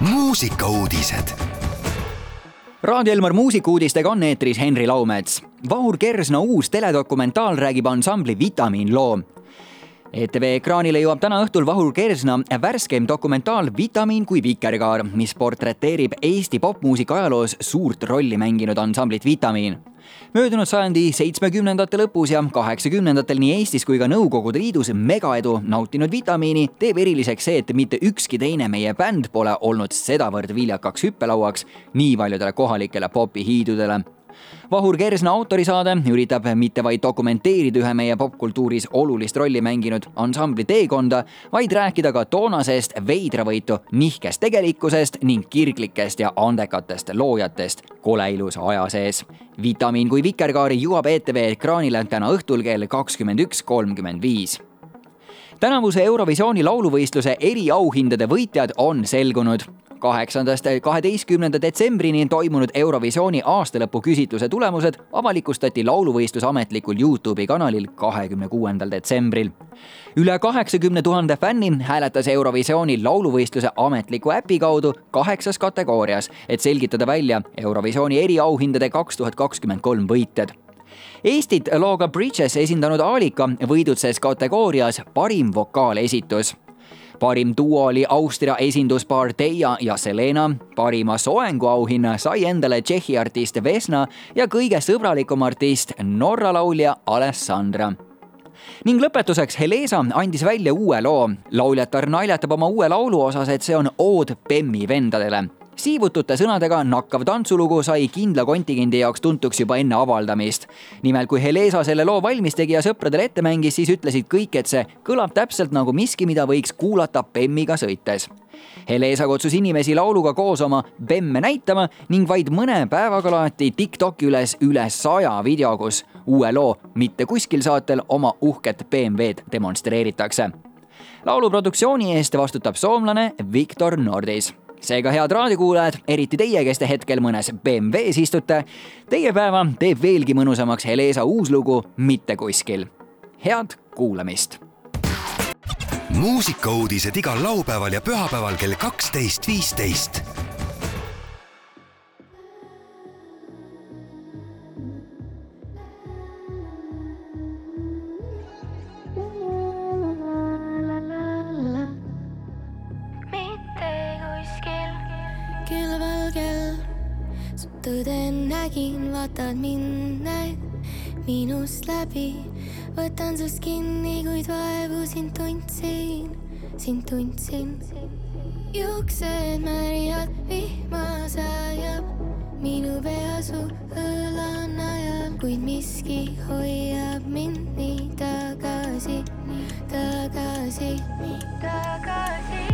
muusikauudised. Raadio Elmar muusikuudistega on eetris Henri Laumets. Vahur Kersna uus teledokumentaal räägib ansambli Vitamiin loo. ETV ekraanile jõuab täna õhtul Vahur Kersna värskeim dokumentaal Vitamiin kui vikerkaar, mis portreteerib Eesti popmuusika ajaloos suurt rolli mänginud ansamblit Vitamiin möödunud sajandi seitsmekümnendate lõpus ja kaheksakümnendatel nii Eestis kui ka Nõukogude Liidus megaedu nautinud Vitamiini teeb eriliseks see, et mitte ükski teine meie bänd pole olnud sedavõrd viljakaks hüppelauaks nii paljudele kohalikele popihiidudele Vahur Kersna autorisaade üritab mitte vaid dokumenteerida ühe meie popkultuuris olulist rolli mänginud ansambli teekonda, vaid rääkida ka toonasest veidravõitu nihkest tegelikkusest ning kirglikest ja andekatest loojatest kole ilusa aja sees. vitamiin kui vikerkaari jõuab ETV ekraanile täna õhtul kell kakskümmend üks kolmkümmend viis tänavuse Eurovisiooni lauluvõistluse eriauhindade võitjad on selgunud kaheksandast kaheteistkümnenda detsembrini toimunud Eurovisiooni aastalõpu küsitluse tulemused avalikustati lauluvõistluse ametlikul Youtube'i kanalil kahekümne kuuendal detsembril. üle kaheksakümne tuhande fänni hääletas Eurovisiooni lauluvõistluse ametliku äpi kaudu kaheksas kategoorias, et selgitada välja Eurovisiooni eriauhindade kaks tuhat kakskümmend kolm võitjad Eestit looga Bridges esindanud Aalika võidutses kategoorias parim vokaalesitus parim duo oli Austria esinduspaar Teia ja Selena, parima soenguauhinna sai endale Tšehhi artist Vesna ja kõige sõbralikum artist Norra laulja Alessandra ning lõpetuseks Helesa andis välja uue loo. lauljatar naljatab oma uue laulu osas, et see on ood Bemmi vendadele siivutute sõnadega nakkav tantsulugu sai kindla kontingendi jaoks tuntuks juba enne avaldamist. nimelt, kui Helesa selle loo valmis tegi ja sõpradele ette mängis, siis ütlesid kõik, et see kõlab täpselt nagu miski, mida võiks kuulata bemmiga sõites. Helesa kutsus inimesi lauluga koos oma bemme näitama ning vaid mõne päevaga laeti Tiktoki üles üle saja video, kus uue loo Mitte kuskil saatel oma uhket BMW-d demonstreeritakse lauluproduktsiooni eest vastutab soomlane Viktor Nordis seega head raadiokuulajad, eriti teie, kes te hetkel mõnes BMW-s istute, teie päeva teeb veelgi mõnusamaks Helesa uus lugu Mitte kuskil. head kuulamist. muusikauudised igal laupäeval ja pühapäeval kell kaksteist, viisteist tõde nägin, vaatad mind, näed minust läbi. võtan sust kinni, kuid vaevu sind tundsin, sind tundsin. juuksed märjad, vihma sajab, minu pea su õla najal, kuid miski hoiab mind nii tagasi, tagasi, tagasi.